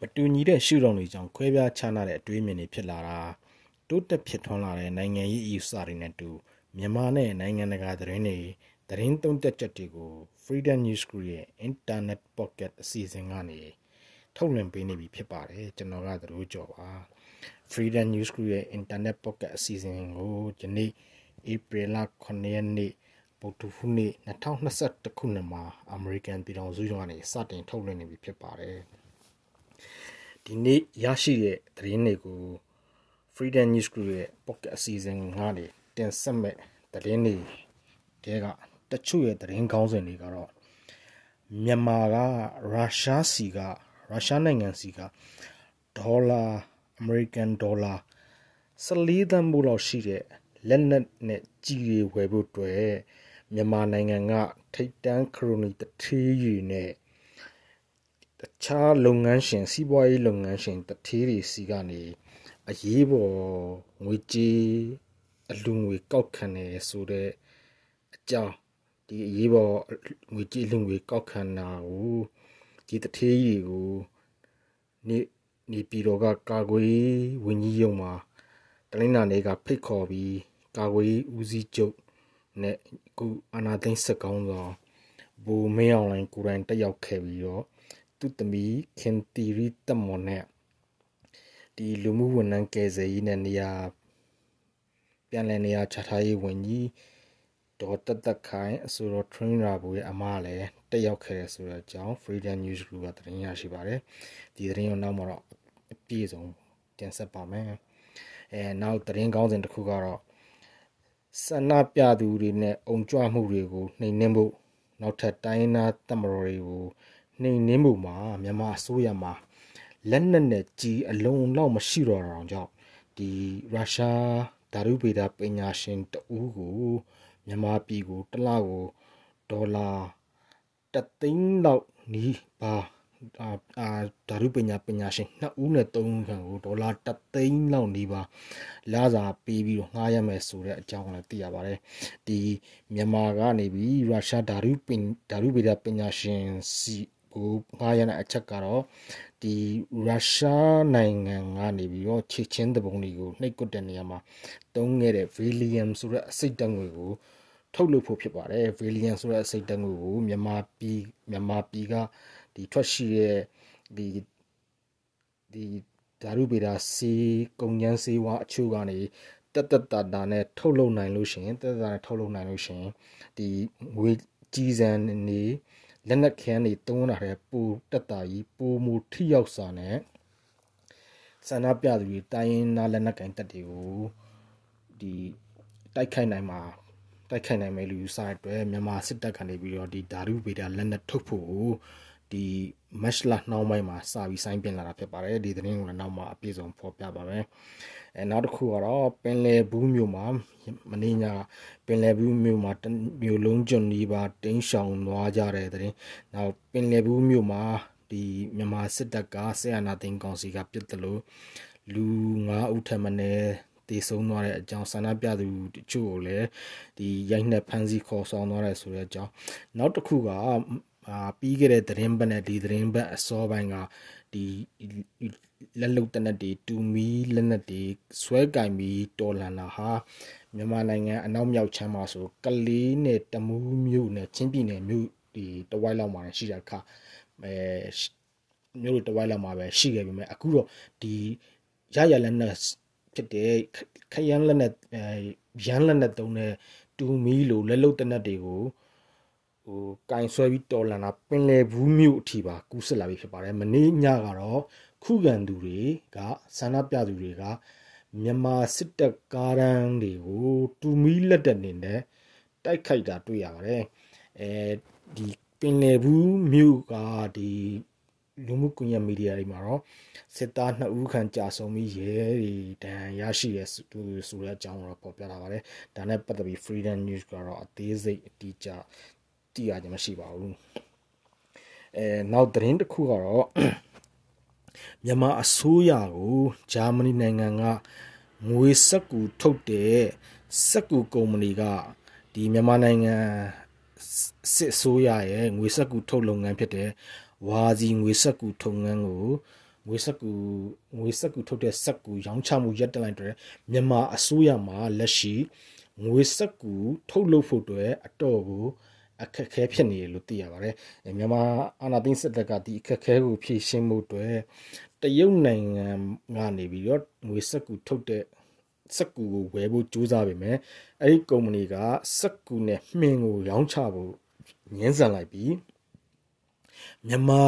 မတူညီတဲ့ရှုထောင့်တွေကြောင့်ခွဲပြားခြားနားတဲ့အတွေးမြင်တွေဖြစ်လာတာတိုးတက်ဖြစ်ထွန်းလာတဲ့နိုင်ငံရေးအယူဆတွေနဲ့တူမြန်မာနဲ့နိုင်ငံတကာသတင်းတွေသတင်းသုံးသက်ချက်တွေကို Freedom News Group ရဲ့ Internet Pocket အစီအစဉ်ကနေထုတ်လွှင့်ပေးနေပြီဖြစ်ပါတယ်ကျွန်တော်ကသတို့ကြော်ပါ Freedom News Group ရဲ့ Internet Pocket အစီအစဉ်ကိုယနေ့ April 9ရက်နေ့ဗုဒ္ဓဟူးနေ့2021ခုနှစ်မှာ American ပြည်ထောင်စုကနေစတင်ထုတ်လွှင့်နေပြီဖြစ်ပါတယ် ဒီနေ့ရရှိတဲ့သတင်းတွေကို Freedom News Group ရဲ့ Pocket အစီအစဉ်ကနေတင်ဆက်မဲ့သတင်းတွေတဲကတချို့ရဲ့သတင်းကောင်းစင်တွေကတော့မြန်မာကရုရှားစီကရုရှားနိုင်ငံစီကဒေါ်လာအမေရိကန်ဒေါ်လာ14သန်းမို့လောက်ရှိတဲ့လက်နက်နဲ့ကြီးတွေဝယ်ဖို့အတွက်မြန်မာနိုင်ငံကထိတ်တန်းခရိုနီတထေးကြီးနဲ့ တခြားလုပ်ငန်းရှင်စီးပွားရေးလုပ်ငန်းရှင်တထေးတွေစီကနေအရေးပေါ်ငွေကြေးအလူငွေကောက်ခံနေဆိုတဲ့အကြောင်းဒီအရေးပေါ်ငွေကြေးလူငွေကောက်ခံတာကိုဒီတထေးကြီးကိုနေနေပြည်တော်ကကာကွယ်ဝင်ကြီးရုံမှာတလင်းနာနေကဖိတ်ခေါ်ပြီးကာကွယ်ဦးစီးချုပ်နဲ့အခုအာနာသိန်းစက်ကောင်းဆောင်ဘူမင်းအောင်လိုင်းကိုယ်တိုင်တက်ရောက်ခဲ့ပြီးတော့ သူ့သမီးခင်တီရီတမွန်နဲ့ဒီလူမှုဝန်ထမ်းကယ်ဆယ်ရေးနဲ့နေရာပြန်လည်နေရာချထားရေးဝန်ကြီးဒေါ်တက်တက်ခိုင်အဆိုတော် trainer ဘူရဲ့အမလည်းတက်ရောက်ခဲ့တယ်ဆိုတဲ့အကြောင်း Freedom News Group ကသတင်းရရှိပါတယ်ဒီသတင်းကိုနောက်မှာတော့အပြည့်စုံတင်ဆက်ပါမယ်အဲနောက်သတင်းကောင်းစဉ်တစ်ခုကတော့ဆန္ဒပြသူတွေနဲ့အုံကြွမှုတွေကိုနှိမ်နင်းဖို့နောက်ထပ်တိုင်းနာတပ်မတော်တွေကို နှိမ်နင်းမှုမှာမြန်မာအစိုးရမှာလက်နက်နဲ့ကြီးအလုံးလောက်မရှိတော့တာကြောင့်ဒီရုရှားဓာတုဗေဒပညာရှင်တဦးကိုမြန်မာပြည်ကိုတစ်လကိုဒေါ်လာတသိန်းလောက်နီးပါအာဓာတုပညာပညာရှင်နှစ်ဦးနဲ့သုံးခန့်ကိုဒေါ်လာတသိန်းလောက်နီးပါလာစာပေးပြီးတော့ငှားရမယ်ဆိုတဲ့အကြောင်းလည်းသိရပါတယ်ဒီမြန်မာကနေပြီးရုရှားဓာတုပင်ဓာတုဗေဒပညာရှင်စီ ကိုငှားရတဲ့အချက်ကတော့ဒီရုရှားနိုင်ငံကနေပြီးတော့ချစ်ချင်းတပုံတွေကိုနှိပ်ကွတဲ့နေရာမှာတုံးခဲ့တဲ့ Valium ဆိုတဲ့အစိတ်တငွေကိုထုတ်လုပ်ဖို့ဖြစ်ပါတယ် Valium ဆိုတဲ့အစိတ်တငွေကိုမြန်မာပြည်မြန်မာပြည်ကဒီထွက်ရှိတဲ့ဒီဒီဓာတုဗေဒစီကုန်ကျန်းစေးဝါအချို့ကနေတက်တက်တာတာနဲ့ထုတ်လုပ်နိုင်လို့ရှိရင်တက်တက်တာနဲ့ထုတ်လုပ်နိုင်လို့ရှိရင်ဒီငွေကြီးစံနေ လက်နက်ခဲတွေတုံးလာတဲ့ပူတက်တာကြီးပူမူထိရောက်စာနဲ့ဆန္ဒပြသူတွေတိုင်းရင်းသားလက်နက်ကင်တပ်တွေကိုဒီတိုက်ခိုက်နိုင်မှာတိုက်ခိုက်နိုင်မယ်လို့ယူဆတဲ့အတွက်မြန်မာစစ်တပ်ကနေပြီးတော့ဒီဓာတုဗေဒလက်နက်ထုတ်ဖို့ဒီ မက်လနှောင်းပိုင်းမှာစာပြီးစိုင်းပြင်လာတာဖြစ်ပါတယ်ဒီသတင်းကိုလည်းနောက်မှအပြည့်စုံဖော်ပြပါမယ်အဲနောက်တစ်ခုကတော့ပင်လယ်ဘူးမြို့မှာမနေ့ညပင်လယ်ဘူးမြို့မှာမြို့လုံးကျွန်းဒီပါတင်းရှောင်သွားကြတဲ့သတင်းနောက်ပင်လယ်ဘူးမြို့မှာဒီမြန်မာစစ်တပ်ကဆေးအာနာသိန်းကောင်စီကပြစ်တယ်လို့လူ9ဦးထပ်မံတည်ဆုံးသွားတဲ့အကြောင်းဆန္ဒပြသူတချို့ကိုလည်းဒီရိုက်နှက်ဖမ်းဆီးခေါ်ဆောင်သွားတယ်ဆိုတဲ့အကြောင်းနောက်တစ်ခုက အာပြီးခဲ့တဲ့သတင်းပတ်နဲ့ဒီသတင်းပတ်အစောပိုင်းကဒီလက်လုတ်တနက်တွေတူမီလက်နက်တွေဆွဲကင်ပြီးတော်လန်လာဟာမြန်မာနိုင်ငံအနောက်မြောက်ချမ်းမှာဆိုကလေးနဲ့တမူးမြို့နဲ့ချင်းပြည်နယ်မြို့ဒီတဝိုက်လောက်မှာရှိတဲ့အခါအဲမြို့တဝိုက်လောက်မှာပဲရှိခဲ့ပြီမဲ့အခုတော့ဒီရရလက်နဲ့ဖြစ်တဲ့ခရမ်းလက်နဲ့ရမ်းလက်နဲ့တုံးတဲ့တူမီလိုလက်လုတ်တနက်တွေကို ဟိုကင်ဆွဲပြီးတော်လန်တာပင်လယ်ဘူးမြို့အထိပါကူးဆက်လာပြီဖြစ်ပါတယ်မနေ့ညကတော့ခုခံသူတွေကဆန္ဒပြသူတွေကမြန်မာစစ်တပ်ကားရန်တွေကိုတူမီလက်တက်နေနဲ့တိုက်ခိုက်တာတွေ့ရပါတယ်အဲဒီပင်လယ်ဘူးမြို့ကဒီလူမှုကွန်ရက်မီဒီယာတွေမှာတော့စစ်သား2ဦးခန့်ကြာဆုံးပြီးရဲတွေတန်ရရှိရသူဆိုတဲ့အကြောင်းတော့ပေါ်ပြလာပါတယ်ဒါနဲ့ပတ်သက်ပြီး Freedom News ကတော့အသေးစိတ်အတိအကျ သိရခြင်းမရှိပါဘူးအဲနောက်သတင်းတစ်ခုကတော့မြန်မာအစိုးရကိုဂျာမနီနိုင်ငံကငွေစက်ကူထုတ်တဲ့စက်ကူကုမ္ပဏီကဒီမြန်မာနိုင်ငံစစ်အစိုးရရဲ့ငွေစက်ကူထုတ်လုပ်ငန်းဖြစ်တဲ့ဝါစီငွေစက်ကူထုတ်ငန်းကိုငွေစက်ကူငွေစက်ကူထုတ်တဲ့စက်ကူရောင်းချမှုရပ်တန့်လိုက်တဲ့မြန်မာအစိုးရမှာလက်ရှိငွေစက်ကူထုတ်လုပ်ဖို့အတွက်အတော့ကို အခက်ခဲဖြစ်နေတယ်လို့သိရပါတယ်မြန်မာအာဏာသိမ်းစစ်တပ်ကဒီအခက်ခဲကိုဖြေရှင်းမှုအတွက်တရုတ်နိုင်ငံကနေပြီးတော့ငွေစက်ကူထုတ်တဲ့စက်ကူကိုဝယ်ဖို့ကြိုးစားပေမဲ့အဲ့ဒီကုမ္ပဏီကစက်ကူနဲ့မှင်ကိုရောင်းချဖို့ငင်းဆန်လိုက်ပြီးမြန်မာ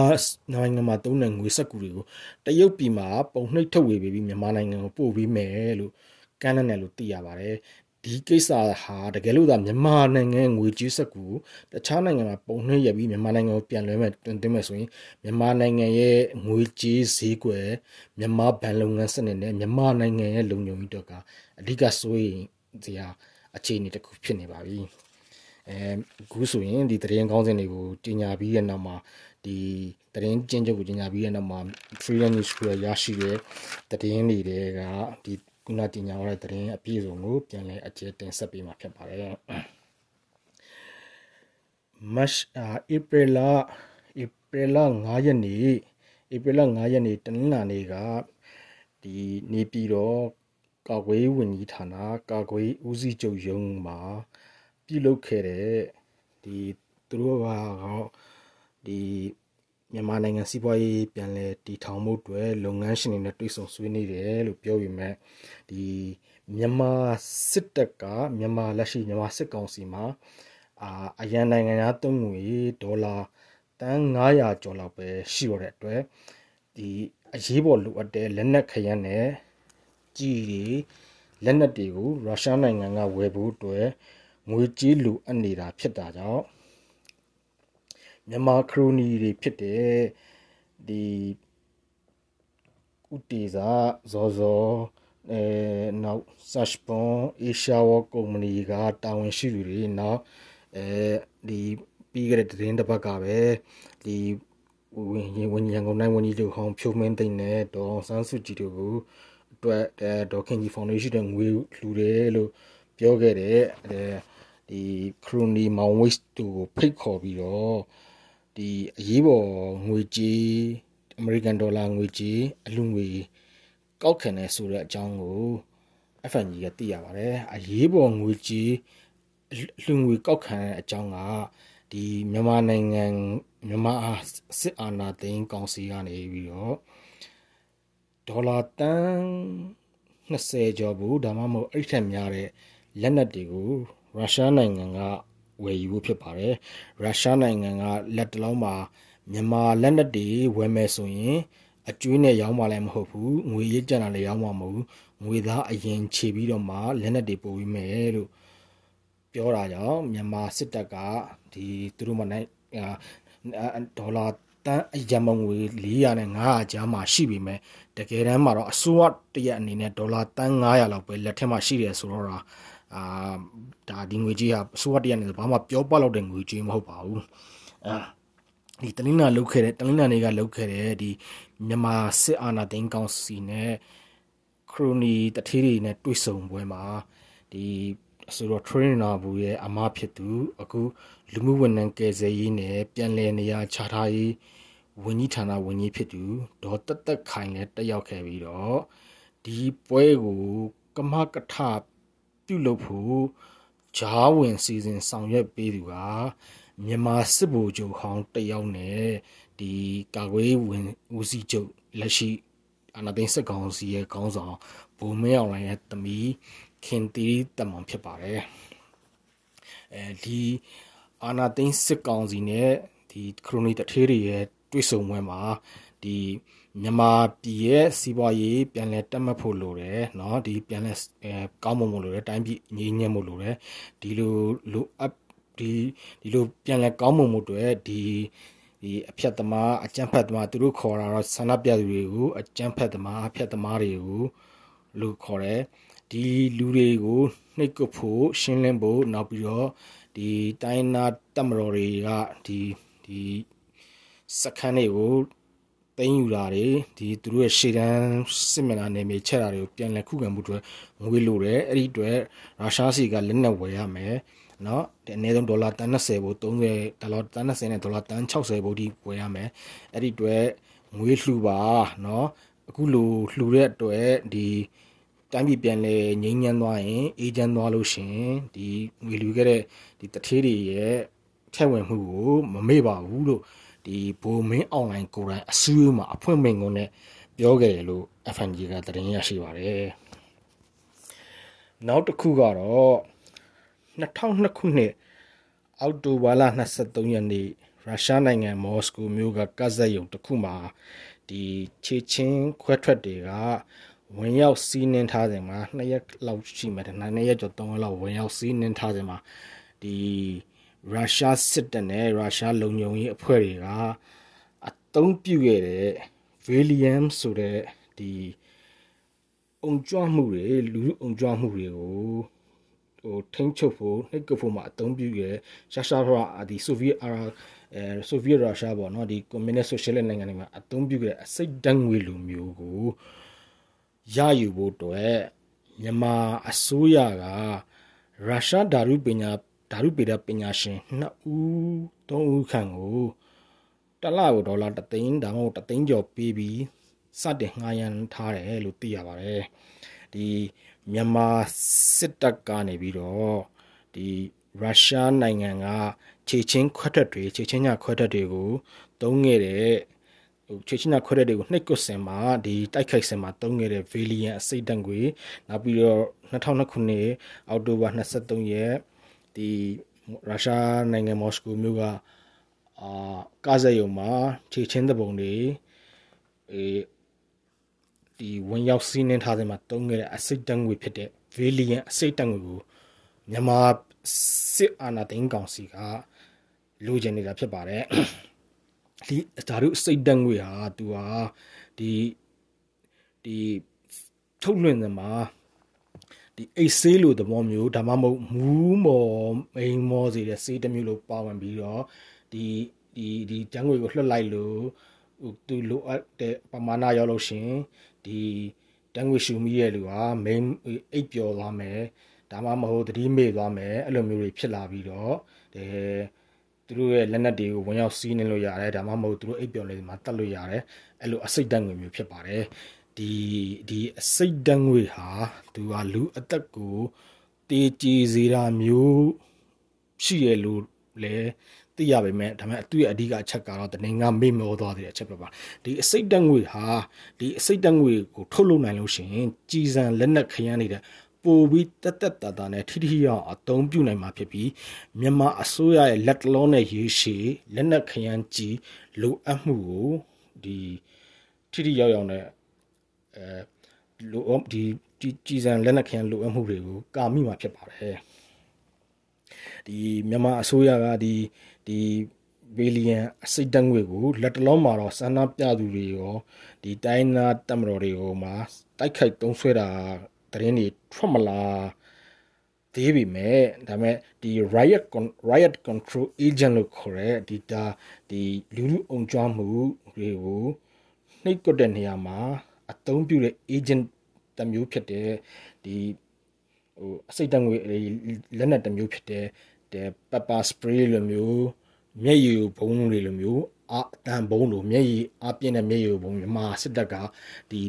နိုင်ငံမှာသုံးတဲ့ငွေစက်ကူတွေကိုတရုတ်ပြည်မှာပုံနှိပ်ထုတ်ဝေပြီးမြန်မာနိုင်ငံကိုပို့ပြီးမယ်လို့ကမ်းလှမ်းတယ်လို့သိရပါတယ် ဒီကိစ္စဟာတကယ်လို့သာမြန်မာနိုင်ငံငွေကြေးစက်ကူတခြားနိုင်ငံမှာပုံနှိပ်ရပြီးမြန်မာနိုင်ငံကိုပြန်လွှဲမဲ့တွင်သွင်းမဲ့ဆိုရင်မြန်မာနိုင်ငံရဲ့ငွေကြေးဈေးကွယ်မြန်မာဘဏ်လုပ်ငန်းစနစ်နဲ့မြန်မာနိုင်ငံရဲ့လုံခြုံရေးတော့ကအဓိကစိုးရိမ်စရာအခြေအနေတစ်ခုဖြစ်နေပါပြီအဲအခုဆိုရင်ဒီတရင်ကောင်းစင်တွေကိုကြီးညာပြီးတဲ့နောက်မှာဒီတရင်ကျင်းချုပ်ကိုကြီးညာပြီးတဲ့နောက်မှာ freedom news ကိုရရှိတဲ့တရင်တွေကဒီ ခုနတင်ညာရတဲ့သတင်းအပြည့်စုံကိုပြန်လည်အကျဉ်းတင်ဆက်ပေးမှာဖြစ်ပါတယ်။ March ဧပြီလဧပြီလ9ရက်နေ့ဧပြီလ9ရက်နေ့တနင်္လာနေ့ကဒီနေပြည်တော်ကာကွယ်ဝင်ကြီးဌာနကာကွယ်ဦးစီးချုပ်ရုံးမှာပြုလုပ်ခဲ့တဲ့ဒီသူတို့ကတော့ဒီ မြန်မာနိုင်ငံစီးပွားရေးပြန်လည်တည်ထောင်မှုအတွက်လုပ်ငန်းရှင်တွေနဲ့တွေ့ဆုံဆွေးနွေးတယ်လို့ပြောပြီးမြဲဒီမြန်မာစစ်တပ်ကမြန်မာလက်ရှိမြန်မာစစ်ကောင်စီမှာအာအရန်နိုင်ငံသားသုံးငွေဒေါ်လာတန်း900ကျော်လောက်ပဲရှိရတဲ့အတွက်ဒီအရေးပေါ်လိုအပ်တဲ့လက်နက်ခရမ်းနဲ့ကြီးတွေလက်နက်တွေကိုရုရှားနိုင်ငံကဝယ်ဖို့အတွက်ငွေကြေးလိုအပ်နေတာဖြစ်တာကြောင့် မြန်မာခရိုနီတွေဖြစ်တဲ့ဒီဥတီစာဇော်ဇော်အဲနောက် search ပွန် Asia World ကုမ္ပဏီကတာဝန်ရှိသူတွေနောက်အဲဒီပြီးခဲ့တဲ့သတင်းတစ်ပတ်ကပဲဒီဝင်ဝင်ရန်ကုန်တိုင်းဝန်ကြီးချုပ်ဟောင်းဖြိုးမင်းသိန်းနဲ့ဒေါ်ဆန်းစုကြည်တို့ကိုအတွက်ဒေါ်ခင်ကြီးဖောင်ဒေးရှင်းတဲ့ငွေလှူတယ်လို့ပြောခဲ့တဲ့အဲဒီခရိုနီမောင်ဝိတ်တို့ကိုဖိတ်ခေါ်ပြီးတော့ ဒီအရေးပေါ်ငွေကြေးအမေရိကန်ဒေါ်လာငွေကြေးအလူငွေကောက်ခံနေဆိုတဲ့အကြောင်းကို FNG ကသိရပါတယ်အရေးပေါ်ငွေကြေးလူငွေကောက်ခံတဲ့အကြောင်းကဒီမြန်မာနိုင်ငံမြန်မာစစ်အာဏာသိမ်းကောင်စီကနေပြီးတော့ဒေါ်လာတန်း20ကျော်ဘူးဒါမှမဟုတ်အဲ့ထက်များတဲ့လက်နက်တွေကိုရုရှားနိုင်ငံက ဝယ်ယူဖို့ဖြစ်ပါတယ်ရုရှားနိုင်ငံကလက်တလုံးမှာမြန်မာလက်နက်တွေဝယ်မယ်ဆိုရင်အကျွေးနဲ့ရောင်းမှလည်းမဟုတ်ဘူးငွေရေးကြံတာလည်းရောင်းမှမဟုတ်ဘူးငွေသားအရင်ခြေပြီးတော့မှလက်နက်တွေပို့ပြီးမယ်လို့ပြောတာကြောင့်မြန်မာစစ်တပ်ကဒီသူတို့မနိုင်ဒေါ်လာတန်းအရမငွေ400နဲ့900ကြားမှာရှိပြီမဲ့တကယ်တမ်းမှာတော့အစိုးရတရက်အနေနဲ့ဒေါ်လာတန်း900လောက်ပဲလက်ထက်မှာရှိတယ်ဆိုတော့ အာဒါဒီငွေကြီးဟာအစိုးရတရက်နေဘာမှပြောပလောက်တဲ့ငွေကြီးမဟုတ်ပါဘူးအာဒီတလင်းနာလုတ်ခဲ့တဲ့တလင်းနာတွေကလုတ်ခဲ့တဲ့ဒီမြန်မာစစ်အာဏာသိမ်းကောင်စီနဲ့ခရိုနီတထေးတွေနဲ့တွေ့ဆုံပွဲမှာဒီဆိုတော့ trainer ဘူးရဲ့အမဖြစ်သူအခုလူမှုဝန်ထမ်းကယ်ဆယ်ရေးနဲ့ပြန်လည်နေရာချထားရေးဝန်ကြီးဌာနဝန်ကြီးဖြစ်သူဒေါ်တက်တက်ခိုင်လည်းတက်ရောက်ခဲ့ပြီးတော့ဒီပွဲကိုကမကထ ပြုလုပ်ဖို့ဂျားဝင်စီစဉ်ဆောင်ရွက်ပေးသူကမြန်မာစစ်ဗိုလ်ချုပ်ဟောင်းတယောက်နဲ့ဒီကာကွယ်ဝင်ဦးစီးချုပ်လက်ရှိအာဏာသိမ်းစစ်ကောင်စီရဲ့ခေါင်းဆောင်ဗိုလ်မင်းအောင်လှိုင်ရဲ့တမီခင်တီတမန်ဖြစ်ပါတယ်အဲဒီအာနာသိန်းစစ်ကောင်စီနဲ့ဒီခရိုနီတထေးတွေရဲ့တွေ့ဆုံပွဲမှာဒီ မြန်မာပြည်ရဲ့စီးပွားရေးပြန်လည်တက်မှတ်ဖို့လိုတယ်เนาะဒီပြန်လည်အဲကောင်းမွန်ဖို့လိုတယ်တိုင်းပြည်ငြိမ်းချမ်းဖို့လိုတယ်ဒီလိုလိုအပ်ဒီဒီလိုပြန်လည်ကောင်းမွန်မှုတွေဒီဒီအဖြတ်သမားအကြမ်းဖက်သမားသူတို့ခေါ်တာတော့ဆန္ဒပြသူတွေကိုအကြမ်းဖက်သမားအဖြတ်သမားတွေကိုလို့ခေါ်တယ်ဒီလူတွေကိုနှိပ်ကွပ်ဖို့ရှင်းလင်းဖို့နောက်ပြီးတော့ဒီတိုင်းနာတက်မတော်တွေကဒီဒီစခန်းတွေကို တင်းယူတာတွေဒီသူတို့ရဲ့ရှေ့တန်းစစ်မျက်နှာနယ်မြေချက်တာတွေကိုပြန်လည်ခုခံမှုတွေငွေလိုတယ်အဲ့ဒီအတွက်ရုရှားစီကလက်နက်ဝယ်ရမယ်နော်အနည်းဆုံးဒေါ်လာတန်20ဘူး30ဒေါ်လာတန်20နဲ့ဒေါ်လာတန်60ဘူးဒီဝယ်ရမယ်အဲ့ဒီအတွက်ငွေလှူပါနော်အခုလိုလှူတဲ့အတွက်ဒီတိုင်းပြည်ပြန်လဲငြိမ်းချမ်းသွားရင်အေးချမ်းသွားလို့ရှင်ဒီငွေလူခဲ့တဲ့ဒီတထေးတွေရဲ့ထက်ဝင်မှုကိုမမေ့ပါဘူးလို့ ဒီဘိုမင်းအွန်လိုင်းကိုယ်တိုင်အစည်းအဝေးမှာအဖွင့်မိန်ကုန်နဲ့ပြောခဲ့တယ်လို့ FNG ကသတင်းရရှိပါတယ်နောက်တစ်ခုကတော့2002ခုနှစ်အောက်တိုဘာလ23ရက်နေ့ရုရှားနိုင်ငံမော်စကိုမြို့ကကဇက်ယုံတစ်ခုမှာဒီခြေချင်းခွဲထွက်တွေကဝင်ရောက်စီးနှင်းထားစဉ်မှာနှစ်ရက်လောက်ရှိမှတယ်နှစ်ရက်ကျော်သုံးရက်လောက်ဝင်ရောက်စီးနှင်းထားစဉ်မှာဒီ ရုရှားစစ်တပ်နဲ့ရုရှားလုံခြုံရေးအဖွဲ့တွေကအသုံးပြုခဲ့တဲ့ Valium ဆိုတဲ့ဒီအုံကြွမှုတွေလူအုံကြွမှုတွေကိုဟိုထိန်းချုပ်ဖို့နှိပ်ကွပ်ဖို့မှာအသုံးပြုခဲ့ရှာရှာဖရာဒီဆိုဗီယက်အာအဲဆိုဗီယက်ရုရှားပေါ့နော်ဒီကွန်မြူနစ်ဆိုရှယ်လစ်နိုင်ငံတွေမှာအသုံးပြုခဲ့တဲ့အစိတ်တန်းငွေလိုမျိုးကိုရယူဖို့အတွက်မြန်မာအစိုးရကရုရှားဓာတုပညာ ဓာတုပေဒပညာရှင်နှစ်ဦးသုံးဦးခန့်ကိုတလကိုဒေါ်လာ3သိန်းဒါမှမဟုတ်3သိန်းကျော်ပေးပြီးစတင်ငှားရမ်းထားတယ်လို့သိရပါတယ်ဒီမြန်မာစစ်တပ်ကနေပြီးတော့ဒီရုရှားနိုင်ငံကခြေချင်းခွက်တက်တွေခြေချင်းညခွက်တက်တွေကိုတုံးခဲ့တဲ့ဟိုခြေချင်းညခွက်တက်တွေကိုနှိပ်ကွစင်မှာဒီတိုက်ခိုက်စင်မှာတုံးခဲ့တဲ့ Valiant အစိတ်တန်တွေနောက်ပြီးတော့2009ခုနှစ်အောက်တိုဘာ23ရက် ဒီရုရှားနိုင်ငံမော်စကိုမြို့ကအာကားစက်ရုံမှာခြေချင်းတပုံတွေအေးဒီဝင်ရောက်စီးနှင်းထားတဲ့မှာတုံးခဲ့တဲ့အစိတ်တန်ငွေဖြစ်တဲ့ Valiant အစိတ်တန်ငွေကိုမြန်မာစစ်အာဏာသိမ်းကောင်စီကလိုချင်နေတာဖြစ်ပါတယ်ဒီဓာတုစိတ်တန်ငွေဟာသူဟာဒီဒီထုတ်လွှင့်တဲ့မှာ ဒီအိတ်ဆေးလိုသဘောမျိုးဒါမှမဟုတ်မူးမော်မိန်မော်စီတဲ့ဆေးတစ်မျိုးလိုပါဝင်ပြီးတော့ဒီဒီဒီကျန်းငွေကိုလွှတ်လိုက်လို့ဟိုသူလိုအပ်တဲ့ပမာဏရောက်လို့ရှင်ဒီတန်းငွေရှူမိရဲ့လူဟာမိန်အိတ်ပျော်သွားမယ်ဒါမှမဟုတ်တတိမေ့သွားမယ်အဲ့လိုမျိုးတွေဖြစ်လာပြီးတော့အဲသူတို့ရဲ့လက်နက်တွေကိုဝင်ရောက်စီးနှင်းလို့ရတယ်ဒါမှမဟုတ်သူတို့အိပ်ပျော်နေမှာတတ်လို့ရတယ်အဲ့လိုအစိတ်တန်းငွေမျိုးဖြစ်ပါတယ် ဒီဒီအစိတ်တန်းငွေဟာသူကလူအသက်ကိုတေးကြည်စေတာမျိုးရှိရလို့လဲသိရပါမယ်ဒါပေမဲ့အတူရဲ့အဓိကအချက်ကတော့တနင်္ဂနွေမေ့မောသွားတဲ့အချက်ပဲပါဒီအစိတ်တန်းငွေဟာဒီအစိတ်တန်းငွေကိုထုတ်လုပ်နိုင်လို့ရှိရင်ကြည်စံလက်နက်ခရမ်းနေတဲ့ပိုပြီးတက်တက်တာတာနဲ့ထိထိရောက်အသုံးပြုနိုင်မှာဖြစ်ပြီးမြန်မာအစိုးရရဲ့လက်တလုံးနဲ့ရေးရှည်လက်နက်ခရမ်းကြီးလိုအပ်မှုကိုဒီထိထိရောက်ရောက်နဲ့ အဲလိုဒီကြည်စံလက်နက်ခရမ်းလိုအပ်မှုတွေကိုကာမိမှာဖြစ်ပါတယ်ဒီမြန်မာအစိုးရကဒီဒီဘီလီယံအစိတ်တငွေကိုလက်တလုံးမှာတော့စန္ဒပြသူတွေရောဒီတိုင်းနာတမတော်တွေကိုမှာတိုက်ခိုက်တုံးဆွဲတာသတင်းတွေထွက်မလာသေးပြီမဲ့ဒါပေမဲ့ဒီ riot riot control agent လို့ခေါ်တဲ့ဒီဒါဒီလူလူအုံကြွားမှုတွေကိုနှိပ်ကွက်တဲ့နေရာမှာ အသုံးပြုတဲ့ agent တမျိုးဖြစ်တဲ့ဒီဟိုအစိတ်တငွေလက်နက်တမျိုးဖြစ်တဲ့တဲ့ pepper spray လိုမျိုးမျက်ရည်ဘုံတွေလိုမျိုးအတန်ဘုံလိုမျက်ရည်အပြင်းတဲ့မျက်ရည်ဘုံမြန်မာစစ်တပ်ကဒီ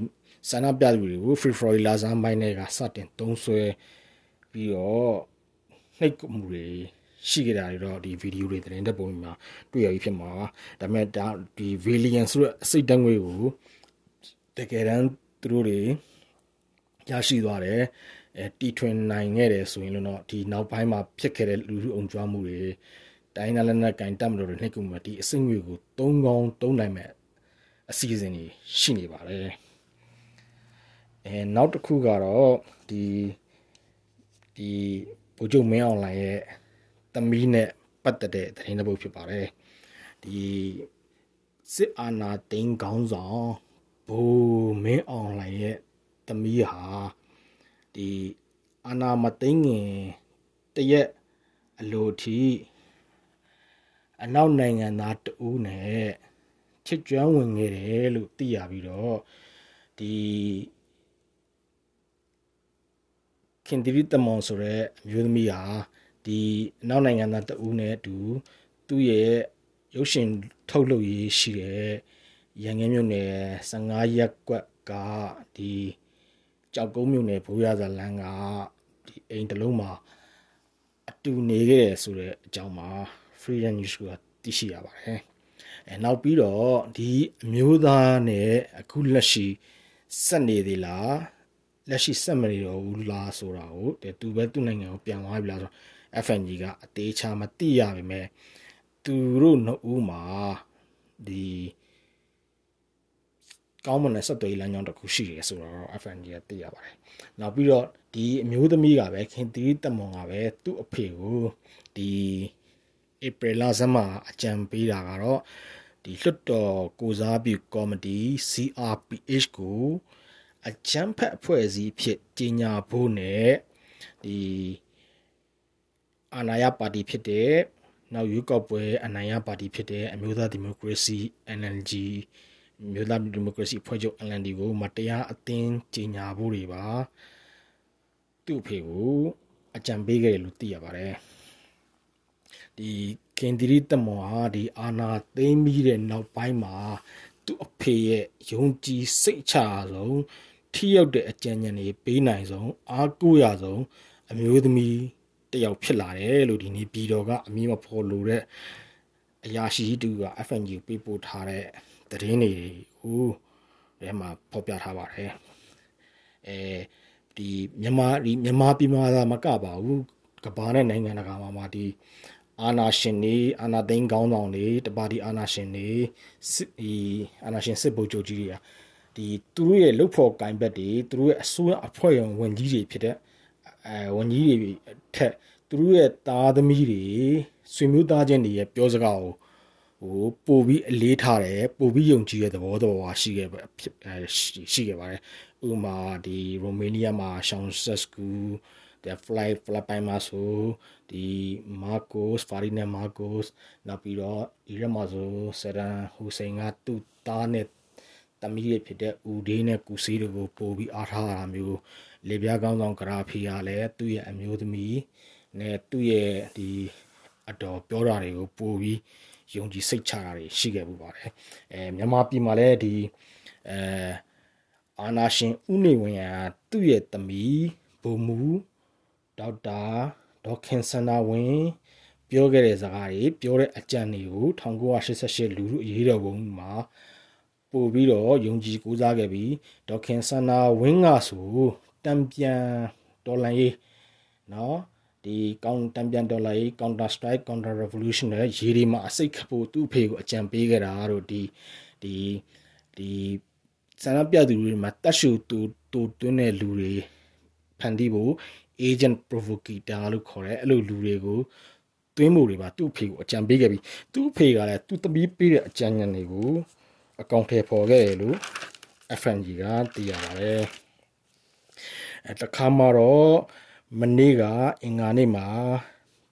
ဆန္ဒပြသူတွေကို free for လာစမ်းပိုင်းတွေကစတင်သုံးဆွဲပြီးတော့နှိပ်မှုတွေရှိကြတာတွေတော့ဒီဗီဒီယိုတွေသတင်းတဲ့ပုံမှာတွေ့ရပြီဖြစ်မှာဒါပေမဲ့ဒါဒီ Valiant ဆိုတဲ့အစိတ်တန်းငွေကို တကယ်တမ်းသူတို့တွေရရှိသွားတယ်အဲတီထွင်နိုင်ခဲ့တယ်ဆိုရင်တော့ဒီနောက်ပိုင်းမှာဖြစ်ခဲ့တဲ့လူလူအောင်ကြွားမှုတွေတိုင်းနာလက်နက်ကင်တက်မလို့တွေနှိပ်ကူမှာဒီအစိတ်ငွေကိုသုံးကောင်းသုံးနိုင်မဲ့အစီအစဉ်တွေရှိနေပါတယ်အဲနောက်တစ်ခုကတော့ဒီဒီဗိုလ်ချုပ်မင်းအောင်လှိုင်ရဲ့သမီးနဲ့ပတ်သက်တဲ့သတင်းတစ်ပုဒ်ဖြစ်ပါတယ်ဒီစစ်အာဏာသိမ်းခေါင်းဆောင် ဘိုးမင်းအောင်လှိုင်ရဲ့သမီးဟာဒီအာဏာမသိမ်းခင်တရက်အလိုထိအနောက်နိုင်ငံသားတဦးနဲ့ချစ်ကြွမ်းဝင်ခဲ့တယ်လို့သိရပြီးတော့ဒီခင်သီရိတမွန်ဆိုတဲ့အမျိုးသမီးဟာဒီအနောက်နိုင်ငံသားတဦးနဲ့အတူသူ့ရဲ့ရုပ်ရှင်ထုတ်လုပ်ရေးရှိတဲ့ ရန်ကင်းမြို့နယ်15ရက်ကွက်ကဒီကြောက်ကုန်းမြို့နယ်ဘိုးရဇလန်းကဒီအိမ်တလုံးမှာအတူနေခဲ့တယ်ဆိုတဲ့အကြောင်းမှာ Freedom News ကသိရှိရပါတယ်။အဲနောက်ပြီးတော့ဒီအမျိုးသားနဲ့အခုလက်ရှိဆက်နေသေးလားလက်ရှိဆက်မနေတော့ဘူးလားဆိုတာကိုသူပဲသူ့နိုင်ငံကိုပြန်သွားပြီလားဆိုတော့ FNG ကအသေးချာမသိရပါပဲသူတို့နှစ်ဦးမှာဒီ ကောင်းမွန်တဲ့ဆက်သွယ်ရေးလမ်းကြောင်းတစ်ခုရှိတယ်ဆိုတော့ FNG ကသိရပါတယ်။နောက်ပြီးတော့ဒီအမျိုးသမီးကပဲခင်သီတမွန်ကပဲသူ့အဖေကိုဒီဧပြီလဆန်းမှာအကြံပေးတာကတော့ဒီလွှတ်တော်ကိုစားပြုကော်မတီ CRPH ကိုအကြံဖက်အဖွဲ့အစည်းဖြစ်ကြီးညာဖို့နဲ့ဒီအာဏာရပါတီဖြစ်တဲ့နောက်ရွေးကောက်ပွဲအနိုင်ရပါတီဖြစ်တဲ့အမျိုးသားဒီမိုကရေစီ NLD မြို့သားဒီမိုကရေစီဖွဲ့ချုပ် LND ကိုမတရားအသင်းကြီးညာဖို့တွေပါသူ့အဖေကိုအကြံပေးခဲ့တယ်လို့သိရပါတယ်ဒီခင်တီရီတမောဟာဒီအာနာသိမ်းပြီးတဲ့နောက်ပိုင်းမှာသူ့အဖေရဲ့ယုံကြည်စိတ်ချဆုံးထိရောက်တဲ့အကြံဉာဏ်တွေပေးနိုင်ဆုံးအားကိုးရဆုံးအမျိုးသမီးတယောက်ဖြစ်လာတယ်လို့ဒီနေ့ပြည်တော်ကအမည်မဖော်လို့တဲ့အရာရှိတူက FNG ပေးပို့ထားတဲ့ သတင်းတွေကိုထဲမှာဖော်ပြထားပါတယ်အဲဒီမြန်မာဒီမြန်မာပြည်မှာသာမကပါဘူးကဘာနဲ့နိုင်ငံတကာမှာမှာဒီအာနာရှင်တွေအာနာသိန်းကောင်းဆောင်တွေတပါတီအာနာရှင်တွေဒီအာနာရှင်စစ်ဗိုလ်ချုပ်ကြီးတွေကဒီသူတို့ရဲ့လုတ်ဖို့ကင်ဘက်တွေသူတို့ရဲ့အစိုးရအဖွဲ့ဝင်ဝင်ကြီးတွေဖြစ်တဲ့အဲဝန်ကြီးတွေထက်သူတို့ရဲ့သားသမီးတွေဆွေမျိုးသားချင်းတွေရဲ့ပြောစကားကို ဟိုပို့ပြီးအလေးထားတယ်ပို့ပြီးယုံကြည်တဲ့သဘောတော်ဟာရှိခဲ့ရှိခဲ့ပါတယ်ဥပမာဒီရိုမေးနီးယားမှာရှောင်းဆက်စကူဒီ fly ဖလပိုင်မှာဆိုဒီမာကိုစ်ဖာရီနဲမာကိုစ်နောက်ပြီးတော့အီရမှာဆိုဆရန်ဟူစိန်ကသူ့သားနဲ့တမီးတွေဖြစ်တဲ့ဦးဒေးနဲ့ကူစီတို့ကိုပို့ပြီးအားထားတာမျိုးလေပြားကောင်းဆောင်ဂရာဖီကလည်းသူ့ရဲ့အမျိုးသမီးနဲ့သူ့ရဲ့ဒီအတော်ပြောတာတွေကိုပို့ပြီး ယုံကြည်စိတ်ချတာတွေရှိခဲ့မှုပါတယ်အဲမြန်မာပြည်မှာလည်းဒီအဲအာနာရှင်ဦးနေဝင်ရသူ့ရဲ့သမီးဘုံမူဒေါက်တာဒေါခင်စန္ဒာဝင်းပြောခဲ့တဲ့စကားတွေပြောတဲ့အကြံတွေကို1988လူလူအရေးတော်ပုံမှာပို့ပြီးတော့ယုံကြည်ကိုးစားခဲ့ပြီးဒေါခင်စန္ဒာဝင်းကဆိုတံပြန်တော်လန်ရေးနော် ဒီကောင်တံပြန်ဒေါ်လာရေး counter strike counter revolution နဲ့ရေဒီမှာအစိတ်ခဖို့သူ့အဖေကိုအကြံပေးခဲ့တာတို့ဒီဒီဒီဆန္ဒပြသူတွေမှာတတ်ရှူတူတူတွင်းတဲ့လူတွေဖန်တီးဖို့ agent provocator လို့ခေါ်တဲ့အဲ့လိုလူတွေကိုတွင်းမှုတွေပါသူ့အဖေကိုအကြံပေးခဲ့ပြီးသူ့အဖေကလည်းသူ့သမီးပေးတဲ့အကြံဉာဏ်တွေကိုအကောင့်ထဲပေါ်ခဲ့တယ်လို့ FNG ကသိရပါတယ်အဲတခါမှတော့ မနေ့ကအင်္ဂါနေ့မှာ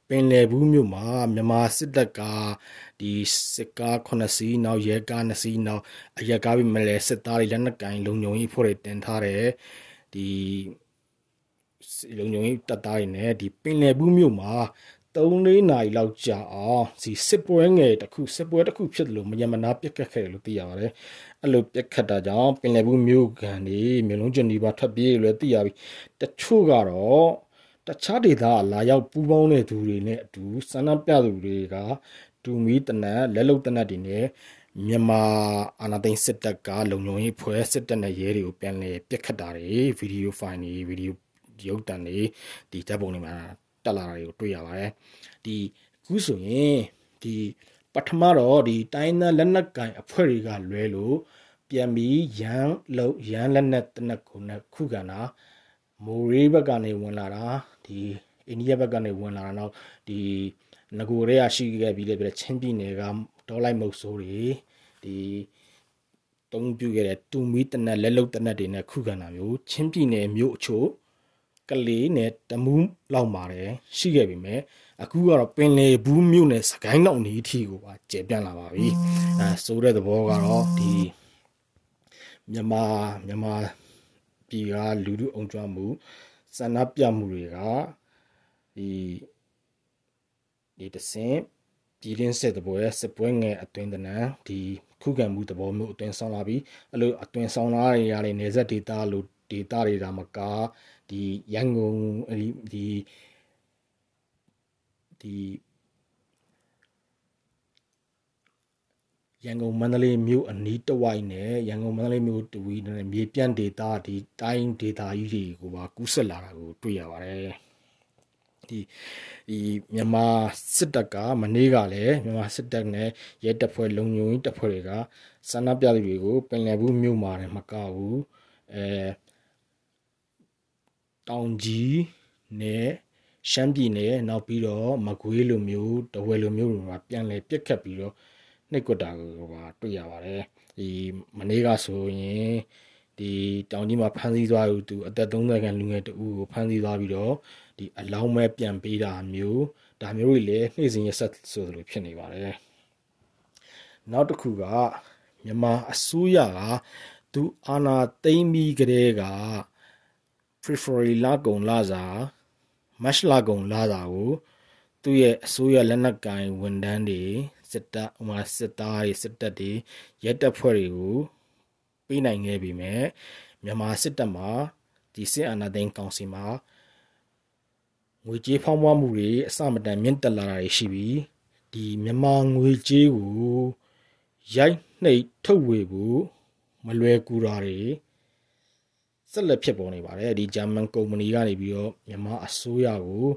ပင်လယ်ဘူးမြို့မှာမြန်မာစစ်တပ်ကဒီစစ်ကား9စီးနောက်ရဲကား2စီးနောက်အရက်ကားပြီးမလဲစစ်သားတွေလက်နက်ကင်လုံခြုံရေးဖွဲ့တွေတင်ထားတယ်ဒီလုံခြုံရေးတပ်သားတွေနဲ့ဒီပင်လယ်ဘူးမြို့မှာ3-4နာရီလောက်ကြာအောင်စီစစ်ပွဲငယ်တစ်ခုစစ်ပွဲတစ်ခုဖြစ်တယ်လို့မယမနာပြက်ခတ်ခဲ့တယ်လို့သိရပါတယ်အဲ့လိုပြက်ခတ်တာကြောင့်ပင်လယ်ဘူးမြို့ကန်တွေမြို့လုံးကျွန်းဒီပါထွက်ပြေးလို့သိရပြီတချို့ကတော့ တခြားဒေသကလာရောက်ပူးပေါင်းတဲ့သူတွေနဲ့အတူစန္ဒပြသူတွေကတူမီတနက်လက်လုံတနက်တွေနဲ့မြန်မာအာဏာသိမ်းစစ်တပ်ကလုံခြုံရေးဖွဲ့စစ်တပ်နဲ့ရဲတွေကိုပြန်လည်ပြစ်ခတ်တာတွေဗီဒီယိုဖိုင်တွေဗီဒီယိုရုပ်တံတွေဒီဓာတ်ပုံတွေမှာတက်လာတာတွေကိုတွေ့ရပါတယ်ဒီအခုဆိုရင်ဒီပထမတော့ဒီတိုင်းသားလက်နက်ကင်အဖွဲ့တွေကလွဲလို့ပြန်ပြီးရန်လုံရန်လက်နက်တနက်ကိုနဲ့ခုခံတာမိုးရေးဘက်ကနေဝင်လာတာ ဒီအိန္ဒိယဘက်ကနေဝင်လာတာနောက်ဒီငကိုရဲရရှိခဲ့ပြီးလည်းပြချင်းပြည်နယ်ကဒေါ်လိုက်မုတ်ဆိုးတွေဒီတုံးပြခဲ့တဲ့တူမီတနက်လက်လုတ်တနက်တွေနဲ့ခုခံတာမျိုးချင်းပြည်နယ်မြို့အချို့ကလေးနဲ့တမူးလောက်ပါတယ်ရှိခဲ့ပြီမဲ့အခုကတော့ပင်လေဘူးမြို့နယ်စကိုင်းလောက်နေအထိကိုပါကျေပြန့်လာပါပြီအဲဆိုတဲ့သဘောကတော့ဒီမြန်မာမြန်မာပြည်ကလူလူအောင်ကြွမှု ဆန္ဒပြမှုတွေကဒီဒီတဆင့်ပြည်ရင်းစစ်တပွဲစစ်ပွဲငယ်အတွင်းတနံဒီခုခံမှုသဘောမျိုးအသွင်ဆောင်လာပြီးအဲ့လိုအသွင်ဆောင်လာရတဲ့နေဆက်ဒေတာလို့ဒေတာတွေဒါမကဒီရန်ကုန်ဒီဒီ ရန်ကုန်မန္တလေးမြို့အနီးတစ်ဝိုက်နဲ့ရန်ကုန်မန္တလေးမြို့တူဝီနဲ့မြေပြန့်ဒေတာဒီတိုင်းဒေတာကြီးတွေကိုပါကူးဆက်လာတာကိုတွေ့ရပါတယ်ဒီဒီမြန်မာစစ်တပ်ကမနေ့ကလည်းမြန်မာစစ်တပ်နဲ့ရဲတပ်ဖွဲ့လုံခြုံရေးတပ်ဖွဲ့တွေကစန္ဒပြသူတွေကိုပင်လယ်ဘူးမြို့မှာလည်းမကဘူးအဲတောင်ကြီးနဲ့ရှမ်းပြည်နယ်နောက်ပြီးတော့မကွေးလိုမျိုးတဝယ်လိုမျိုးတွေမှာပြန်လည်ပြစ်ခတ်ပြီးတော့ နှိပ်ကွက်တာကိုပါတွေ့ရပါတယ်ဒီမနေ့ကဆိုရင်ဒီတောင်ကြီးမှာဖမ်းဆီးသွားသူအသက်30ခန့်လူငယ်တဦးကိုဖမ်းဆီးသွားပြီးတော့ဒီအလောင်းမဲပြန်ပေးတာမျိုးဒါမျိုးတွေလည်းနှိမ့်စင်ရဆက်ဆိုသလိုဖြစ်နေပါတယ်နောက်တစ်ခုကမြန်မာအစိုးရကသူအာဏာသိမ်းပြီးကတည်းက February လကုန်လစာ March လကုန်လစာကိုသူ့ရဲ့အစိုးရလက်နက်ကင်ဝန်ထမ်းတွေ စစ်တပ်ဥမာစစ်သားတွေစစ်တပ်တွေရဲတပ်ဖွဲ့တွေကိုပေးနိုင်ခဲ့ပြီမဲ့မြန်မာစစ်တပ်မှာဒီစစ်အာဏာသိမ်းကောင်စီမှာငွေကြေးဖောင်းပွားမှုတွေအစမတန်မြင့်တက်လာတာရှိပြီးဒီမြန်မာငွေကြေးကိုရိုက်နှိပ်ထုတ်ဝေဖို့မလွယ်ကူတာတွေဆက်လက်ဖြစ်ပေါ်နေပါတယ်ဒီဂျာမန်ကုမ္ပဏီကနေပြီးတော့မြန်မာအစိုးရကို